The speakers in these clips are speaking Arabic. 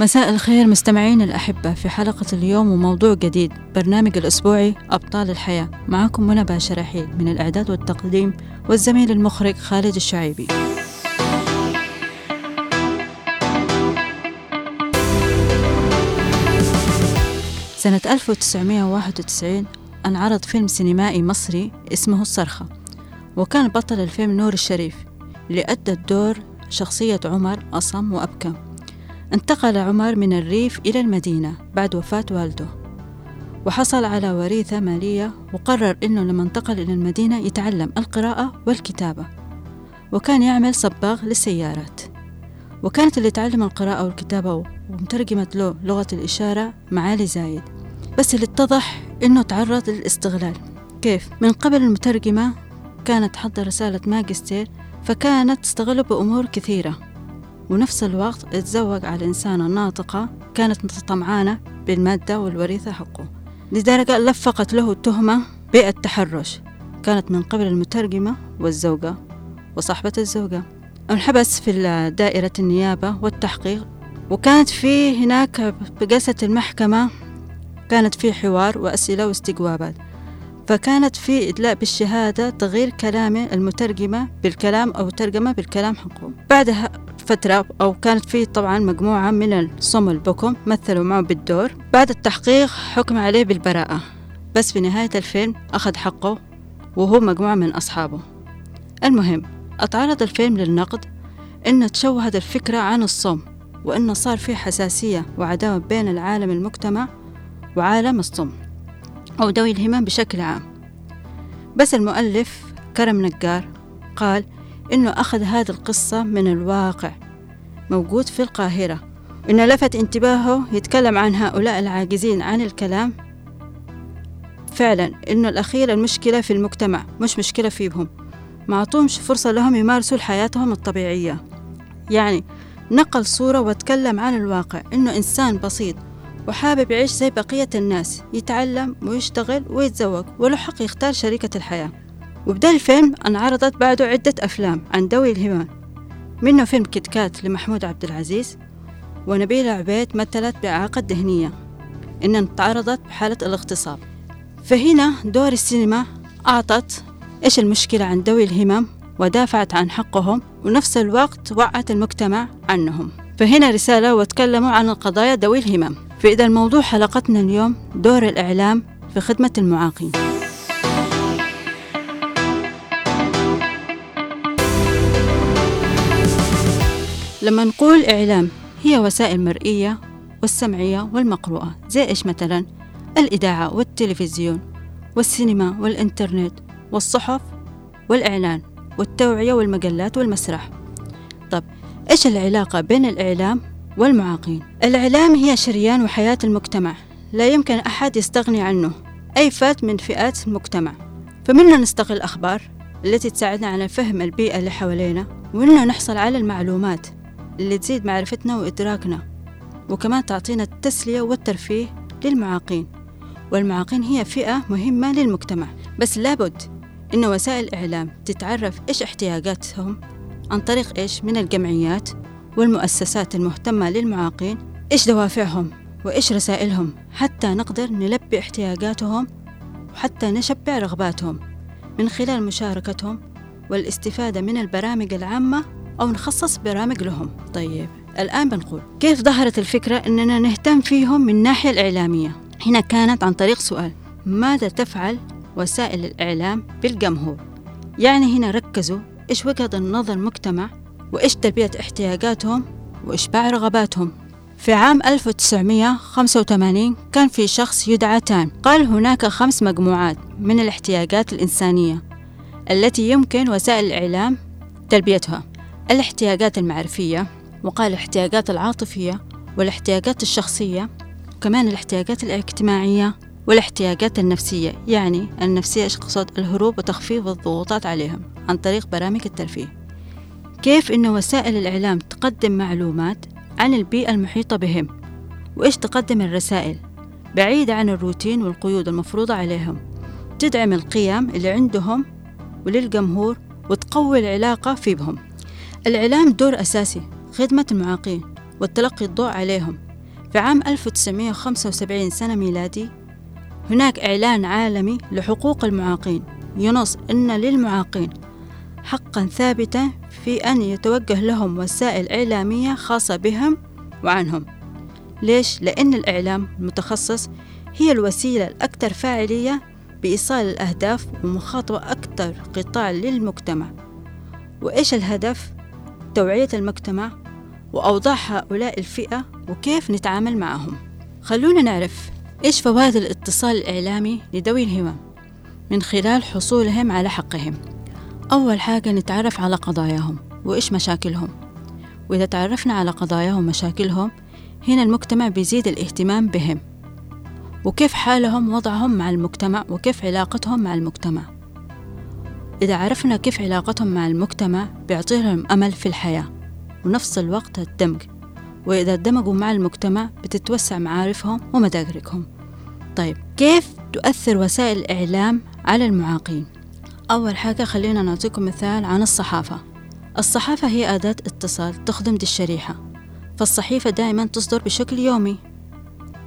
مساء الخير مستمعين الأحبة في حلقة اليوم وموضوع جديد برنامج الأسبوعي أبطال الحياة. معكم منى باشا رحيل من الإعداد والتقديم والزميل المخرج خالد الشعيبي. سنة 1991 انعرض فيلم سينمائي مصري اسمه الصرخة وكان بطل الفيلم نور الشريف اللي أدى الدور شخصية عمر أصم وأبكم انتقل عمر من الريف إلى المدينة بعد وفاة والده. وحصل على وريثة مالية وقرر أنه لما انتقل إلى المدينة يتعلم القراءة والكتابة وكان يعمل صباغ للسيارات. وكانت اللي تعلم القراءة والكتابة ومترجمت له لغة الإشارة معالي زايد. بس اللي اتضح إنه تعرض للاستغلال. كيف؟ من قبل المترجمة كانت تحضر رسالة ماجستير فكانت تستغله بأمور كثيرة. ونفس الوقت تزوج على إنسانة ناطقة كانت طمعانة بالمادة والوريثة حقه. لدرجة لفقت له التهمة بالتحرش. كانت من قبل المترجمة والزوجة وصاحبة الزوجة. انحبس في دائرة النيابة والتحقيق وكانت في هناك بجلسة المحكمة كانت في حوار وأسئلة واستجوابات. فكانت في إدلاء بالشهادة تغيير كلام المترجمة بالكلام أو ترجمة بالكلام حقه. بعدها فترة أو كانت في طبعا مجموعة من الصم البكم مثلوا معه بالدور بعد التحقيق حكم عليه بالبراءة بس في نهاية الفيلم أخذ حقه وهو مجموعة من أصحابه. المهم أتعرض الفيلم للنقد إن تشوهت الفكرة عن الصم وإنه صار في حساسية وعداوة بين العالم المجتمع وعالم الصم أو ذوي الهمم بشكل عام. بس المؤلف كرم نجار قال إنه أخذ هذه القصة من الواقع موجود في القاهرة. إنه لفت انتباهه يتكلم عن هؤلاء العاجزين عن الكلام. فعلا إنه الأخير المشكلة في المجتمع مش مشكلة فيهم. ما عطوهمش فرصة لهم يمارسوا حياتهم الطبيعية. يعني نقل صورة وتكلم عن الواقع إنه إنسان بسيط وحابب يعيش زي بقية الناس يتعلم ويشتغل ويتزوج وله حق يختار شريكة الحياة. وبدأ الفيلم انعرضت بعده عدة أفلام عن ذوي الهمم منه فيلم كيت لمحمود عبد العزيز ونبيلة عبيد مثلت بإعاقة ذهنية إن تعرضت بحالة الاغتصاب. فهنا دور السينما أعطت إيش المشكلة عن ذوي الهمم ودافعت عن حقهم ونفس الوقت وعت المجتمع عنهم. فهنا رسالة وتكلموا عن القضايا ذوي الهمم. فإذا الموضوع حلقتنا اليوم دور الإعلام في خدمة المعاقين. لما نقول إعلام هي وسائل مرئية والسمعية والمقروءة زي إيش مثلا؟ الإذاعة والتلفزيون والسينما والإنترنت والصحف والإعلان والتوعية والمجلات والمسرح. طب إيش العلاقة بين الإعلام والمعاقين؟ الإعلام هي شريان وحياة المجتمع لا يمكن أحد يستغني عنه أي فات من فئات المجتمع. فمنه نستغل الأخبار التي تساعدنا على فهم البيئة اللي حوالينا ومنه نحصل على المعلومات اللي تزيد معرفتنا وإدراكنا وكمان تعطينا التسلية والترفيه للمعاقين. والمعاقين هي فئة مهمة للمجتمع بس لابد إن وسائل الإعلام تتعرف إيش احتياجاتهم عن طريق إيش من الجمعيات والمؤسسات المهتمة للمعاقين إيش دوافعهم وإيش رسائلهم حتى نقدر نلبي احتياجاتهم وحتى نشبع رغباتهم من خلال مشاركتهم والاستفادة من البرامج العامة أو نخصص برامج لهم. طيب الآن بنقول كيف ظهرت الفكرة أننا نهتم فيهم من الناحية الإعلامية؟ هنا كانت عن طريق سؤال ماذا تفعل وسائل الإعلام بالجمهور؟ يعني هنا ركزوا إيش وجهة النظر المجتمع؟ وإيش تلبية احتياجاتهم؟ وإشباع رغباتهم؟ في عام 1985 كان في شخص يدعى تان. قال هناك خمس مجموعات من الاحتياجات الإنسانية التي يمكن وسائل الإعلام تلبيتها الاحتياجات المعرفية وقال الاحتياجات العاطفية والاحتياجات الشخصية وكمان الاحتياجات الاجتماعية والاحتياجات النفسية يعني النفسية إيش قصد الهروب وتخفيف الضغوطات عليهم عن طريق برامج الترفيه. كيف إن وسائل الإعلام تقدم معلومات عن البيئة المحيطة بهم؟ وإيش تقدم الرسائل؟ بعيدة عن الروتين والقيود المفروضة عليهم. تدعم القيم اللي عندهم وللجمهور وتقوي العلاقة في بهم الإعلام دور أساسي خدمة المعاقين والتلقي الضوء عليهم في عام 1975 سنة ميلادي هناك إعلان عالمي لحقوق المعاقين ينص أن للمعاقين حقا ثابتا في أن يتوجه لهم وسائل إعلامية خاصة بهم وعنهم ليش؟ لأن الإعلام المتخصص هي الوسيلة الأكثر فاعلية بإيصال الأهداف ومخاطبة أكثر قطاع للمجتمع وإيش الهدف؟ توعية المجتمع وأوضاع هؤلاء الفئة وكيف نتعامل معهم. خلونا نعرف إيش فوائد الاتصال الإعلامي لذوي الهمم من خلال حصولهم على حقهم. أول حاجة نتعرف على قضاياهم وإيش مشاكلهم. وإذا تعرفنا على قضاياهم ومشاكلهم هنا المجتمع بيزيد الاهتمام بهم. وكيف حالهم وضعهم مع المجتمع وكيف علاقتهم مع المجتمع. إذا عرفنا كيف علاقتهم مع المجتمع بيعطيهم أمل في الحياة ونفس الوقت الدمج. وإذا اندمجوا مع المجتمع بتتوسع معارفهم ومداركهم طيب كيف تؤثر وسائل الإعلام على المعاقين؟ أول حاجة خلينا نعطيكم مثال عن الصحافة. الصحافة هي أداة اتصال تخدم الشريحة. فالصحيفة دائما تصدر بشكل يومي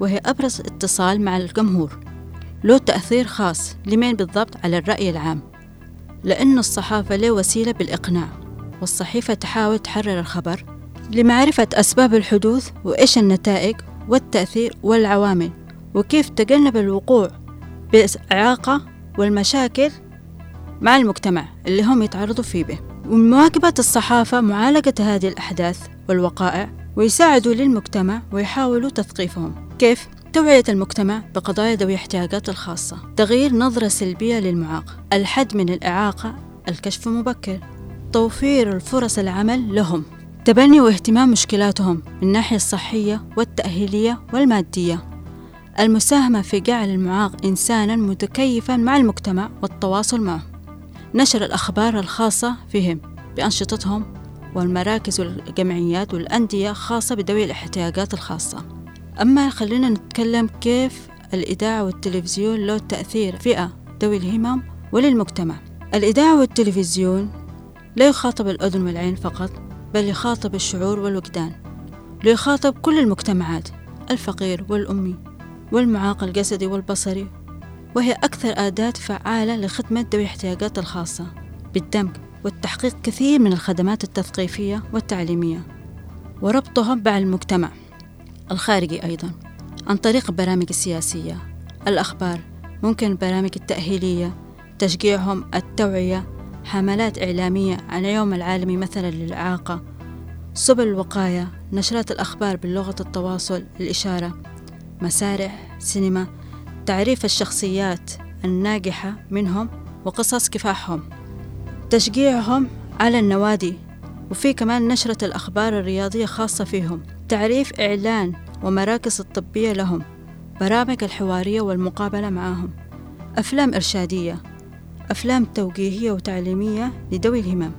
وهي أبرز اتصال مع الجمهور. له تأثير خاص لمين بالضبط؟ على الرأي العام. لأن الصحافة له وسيلة بالإقناع والصحيفة تحاول تحرر الخبر لمعرفة أسباب الحدوث وإيش النتائج والتأثير والعوامل وكيف تجنب الوقوع بالإعاقة والمشاكل مع المجتمع اللي هم يتعرضوا فيه به ومواكبة الصحافة معالجة هذه الأحداث والوقائع ويساعدوا للمجتمع ويحاولوا تثقيفهم كيف؟ توعية المجتمع بقضايا ذوي الاحتياجات الخاصة. تغيير نظرة سلبية للمعاق. الحد من الإعاقة. الكشف مبكر. توفير الفرص العمل لهم. تبني واهتمام مشكلاتهم من الناحية الصحية والتأهيلية والمادية. المساهمة في جعل المعاق إنسانا متكيفا مع المجتمع والتواصل معه. نشر الأخبار الخاصة فيهم بأنشطتهم والمراكز والجمعيات والأندية خاصة بذوي الاحتياجات الخاصة. أما خلينا نتكلم كيف الإذاعة والتلفزيون له تأثير فئة ذوي الهمم وللمجتمع. الإذاعة والتلفزيون لا يخاطب الأذن والعين فقط بل يخاطب الشعور والوجدان. ليخاطب كل المجتمعات الفقير والأمي والمعاق الجسدي والبصري. وهي أكثر أداة فعالة لخدمة ذوي الاحتياجات الخاصة. بالدمج والتحقيق كثير من الخدمات التثقيفية والتعليمية وربطهم مع المجتمع. الخارجي أيضا عن طريق البرامج السياسية الأخبار ممكن البرامج التأهيلية تشجيعهم التوعية حملات إعلامية عن اليوم العالمي مثلا للإعاقة. سبل الوقاية نشرات الأخبار بلغة التواصل الإشارة مسارح سينما تعريف الشخصيات الناجحة منهم وقصص كفاحهم. تشجيعهم على النوادي وفي كمان نشرة الأخبار الرياضية خاصة فيهم. تعريف إعلان ومراكز الطبية لهم برامج الحوارية والمقابلة معهم أفلام إرشادية أفلام توجيهية وتعليمية لذوي الهمم.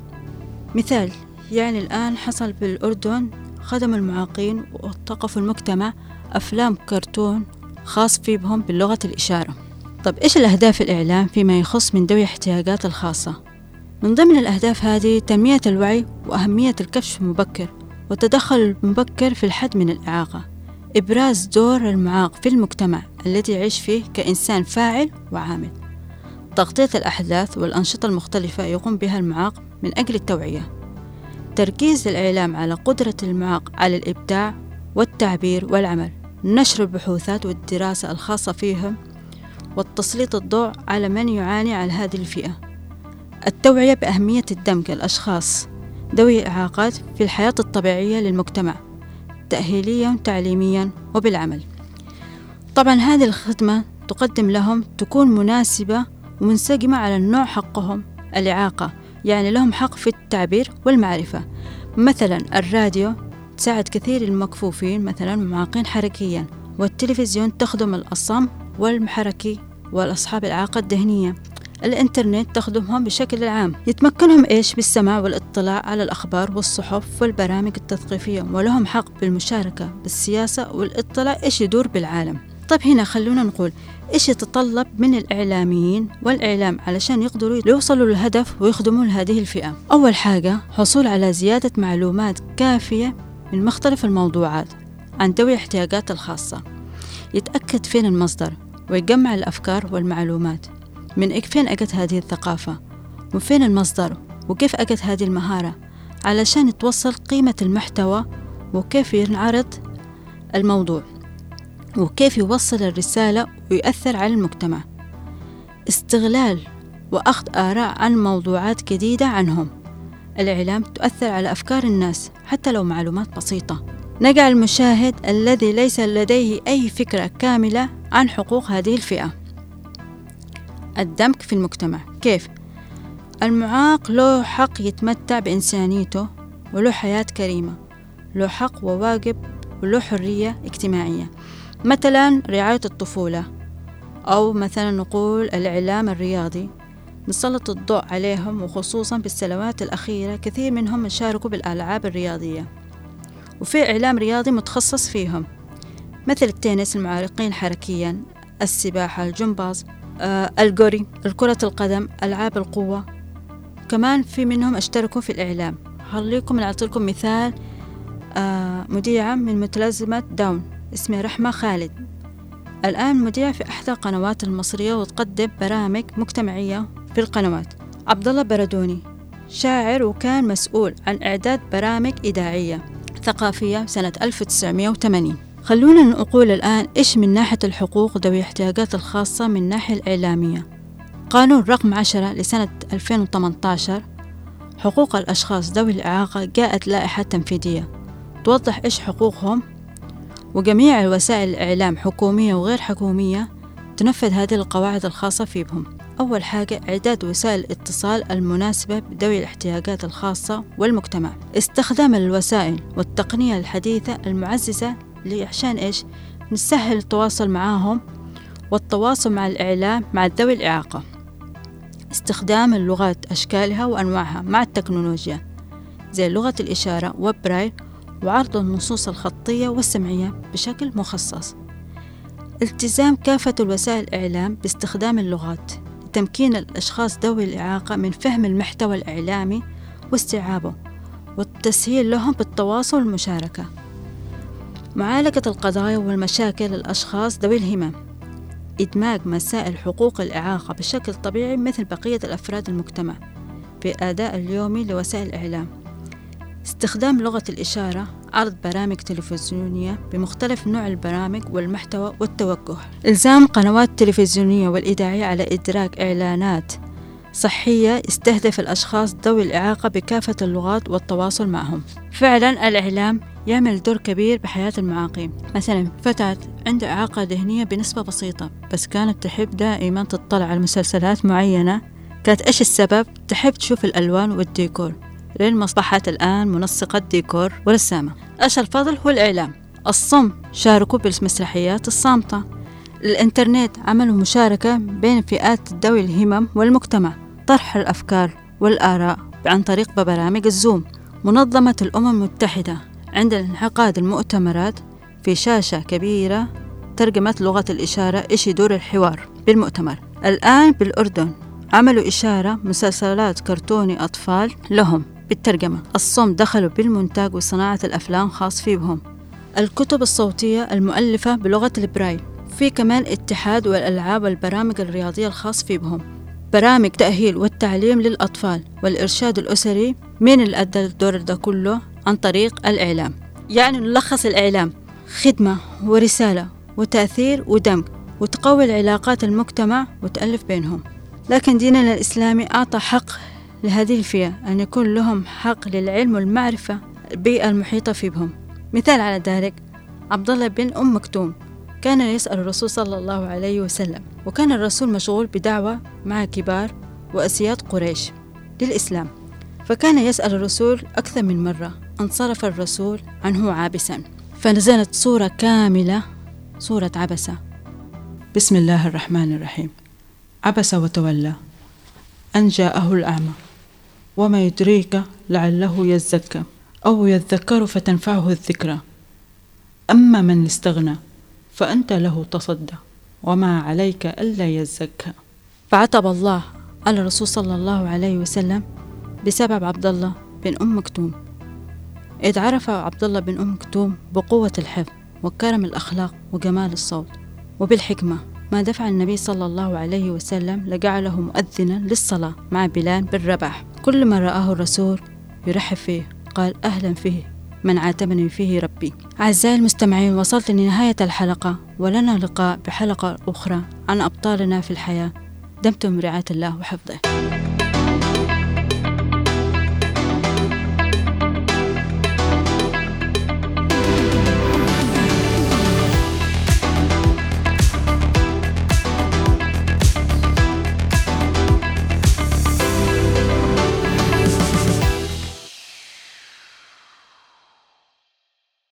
مثال يعني الآن حصل بالأردن خدم المعاقين وثقفوا المجتمع أفلام كرتون خاص في بهم بلغة الإشارة. طب إيش الأهداف الإعلام فيما يخص من ذوي الاحتياجات الخاصة؟ من ضمن الأهداف هذه تنمية الوعي وأهمية الكشف المبكر والتدخل المبكر في الحد من الإعاقة إبراز دور المعاق في المجتمع الذي يعيش فيه كإنسان فاعل وعامل. تغطية الأحداث والأنشطة المختلفة يقوم بها المعاق من أجل التوعية. تركيز الإعلام على قدرة المعاق على الإبداع والتعبير والعمل. نشر البحوثات والدراسة الخاصة فيهم والتسليط الضوء على من يعاني على هذه الفئة. التوعية بأهمية الدمج الأشخاص ذوي الإعاقات في الحياة الطبيعية للمجتمع تأهيليا تعليميا وبالعمل. طبعا هذه الخدمة تقدم لهم تكون مناسبة ومنسجمة على النوع حقهم الإعاقة يعني لهم حق في التعبير والمعرفة. مثلا الراديو تساعد كثير المكفوفين مثلا معاقين حركيا والتلفزيون تخدم الأصم والمحركي والأصحاب الإعاقة الذهنية. الإنترنت تخدمهم بشكل عام. يتمكنهم إيش؟ بالسماع والاطلاع على الأخبار والصحف والبرامج التثقيفية ولهم حق بالمشاركة بالسياسة والاطلاع إيش يدور بالعالم. طيب هنا خلونا نقول إيش يتطلب من الإعلاميين والإعلام علشان يقدروا يوصلوا للهدف ويخدموا لهذه الفئة؟ أول حاجة حصول على زيادة معلومات كافية من مختلف الموضوعات عن ذوي الاحتياجات الخاصة. يتأكد فين المصدر ويجمع الأفكار والمعلومات. من فين أجت هذه الثقافة؟ وفين المصدر؟ وكيف أجت هذه المهارة؟ علشان توصل قيمة المحتوى وكيف ينعرض الموضوع وكيف يوصل الرسالة ويؤثر على المجتمع. استغلال وأخذ آراء عن موضوعات جديدة عنهم. الإعلام تؤثر على أفكار الناس حتى لو معلومات بسيطة. نجعل المشاهد الذي ليس لديه أي فكرة كاملة عن حقوق هذه الفئة. الدمج في المجتمع. كيف؟ المعاق له حق يتمتع بإنسانيته وله حياة كريمة له حق وواجب وله حرية اجتماعية. مثلا رعاية الطفولة أو مثلا نقول الإعلام الرياضي. نسلط الضوء عليهم وخصوصا بالسنوات الأخيرة كثير منهم شاركوا بالألعاب الرياضية. وفي إعلام رياضي متخصص فيهم مثل التنس المعارقين حركيا السباحة الجمباز. الجوري كرة القدم ألعاب القوة. كمان في منهم اشتركوا في الإعلام. خليكم نعطيكم مثال آه مذيعة من متلازمة داون اسمها رحمة خالد. الآن مذيعة في إحدى القنوات المصرية وتقدم برامج مجتمعية في القنوات. عبد الله بردوني شاعر وكان مسؤول عن إعداد برامج إذاعية ثقافية سنة 1980 خلونا نقول الآن إيش من ناحية الحقوق ذوي الاحتياجات الخاصة من الناحية الإعلامية؟ قانون رقم 10 لسنة 2018 حقوق الأشخاص ذوي الإعاقة جاءت لائحة تنفيذية. توضح إيش حقوقهم؟ وجميع الوسائل الإعلام حكومية وغير حكومية تنفذ هذه القواعد الخاصة فيهم. أول حاجة إعداد وسائل الاتصال المناسبة بذوي الاحتياجات الخاصة والمجتمع. استخدام الوسائل والتقنية الحديثة المعززة عشان إيش؟ نسهل التواصل معاهم والتواصل مع الإعلام مع ذوي الإعاقة. استخدام اللغات أشكالها وأنواعها مع التكنولوجيا. زي لغة الإشارة وبرايل وعرض النصوص الخطية والسمعية بشكل مخصص. التزام كافة الوسائل الإعلام باستخدام اللغات. لتمكين الأشخاص ذوي الإعاقة من فهم المحتوى الإعلامي واستيعابه. والتسهيل لهم بالتواصل والمشاركة. معالجة القضايا والمشاكل للأشخاص ذوي الهمم إدماج مسائل حقوق الإعاقة بشكل طبيعي مثل بقية الأفراد المجتمع في أداء اليومي لوسائل الإعلام. استخدام لغة الإشارة عرض برامج تلفزيونية بمختلف نوع البرامج والمحتوى والتوجه. إلزام قنوات التلفزيونية والإذاعية على إدراك إعلانات صحية يستهدف الأشخاص ذوي الإعاقة بكافة اللغات والتواصل معهم. فعلا الإعلام يعمل دور كبير بحياة المعاقين. مثلا فتاة عندها إعاقة ذهنية بنسبة بسيطة بس كانت تحب دائما تطلع على مسلسلات معينة. كانت إيش السبب؟ تحب تشوف الألوان والديكور. لين أصبحت الآن منسقة ديكور ورسامة إيش الفضل؟ هو الإعلام. الصم شاركوا بالمسرحيات الصامتة. الإنترنت عملوا مشاركة بين فئات ذوي الهمم والمجتمع. طرح الأفكار والآراء عن طريق برامج الزوم. منظمة الأمم المتحدة. عند انعقاد المؤتمرات في شاشة كبيرة ترجمت لغة الإشارة إيش يدور الحوار بالمؤتمر. الآن بالأردن عملوا إشارة مسلسلات كرتوني أطفال لهم بالترجمة. الصم دخلوا بالمونتاج وصناعة الأفلام خاص فيهم. الكتب الصوتية المؤلفة بلغة البرايل. في كمان اتحاد والألعاب والبرامج الرياضية الخاص فيهم. برامج تأهيل والتعليم للأطفال والإرشاد الأسري. من اللي أدى الدور ده كله؟ عن طريق الإعلام. يعني نلخص الإعلام. خدمة ورسالة وتأثير ودمج وتقوي العلاقات المجتمع وتألف بينهم. لكن ديننا الإسلامي أعطى حق لهذه الفئة أن يكون لهم حق للعلم والمعرفة البيئة المحيطة في بهم مثال على ذلك عبد الله بن أم مكتوم. كان يسأل الرسول صلى الله عليه وسلم وكان الرسول مشغول بدعوة مع كبار وأسياد قريش للإسلام. فكان يسأل الرسول أكثر من مرة. انصرف الرسول عنه عابسا فنزلت صورة كاملة صورة عبسة. بسم الله الرحمن الرحيم. عبس وتولى. أن جاءه الأعمى. وما يدريك لعله يزكى أو يذكر فتنفعه الذكرى. أما من استغنى فأنت له تصدى. وما عليك ألا يزكى. فعتب الله على الرسول صلى الله عليه وسلم بسبب عبد الله بن أم مكتوم. إذ عرف عبد الله بن أم مكتوم بقوة الحفظ وكرم الأخلاق وجمال الصوت. وبالحكمة ما دفع النبي صلى الله عليه وسلم لجعله مؤذنا للصلاة مع بلال بن رباح. كل ما رآه الرسول يرحب فيه قال أهلا فيه من عاتبني فيه ربي. أعزائي المستمعين وصلت لنهاية الحلقة ولنا لقاء بحلقة أخرى عن أبطالنا في الحياة. دمتم برعاية الله وحفظه.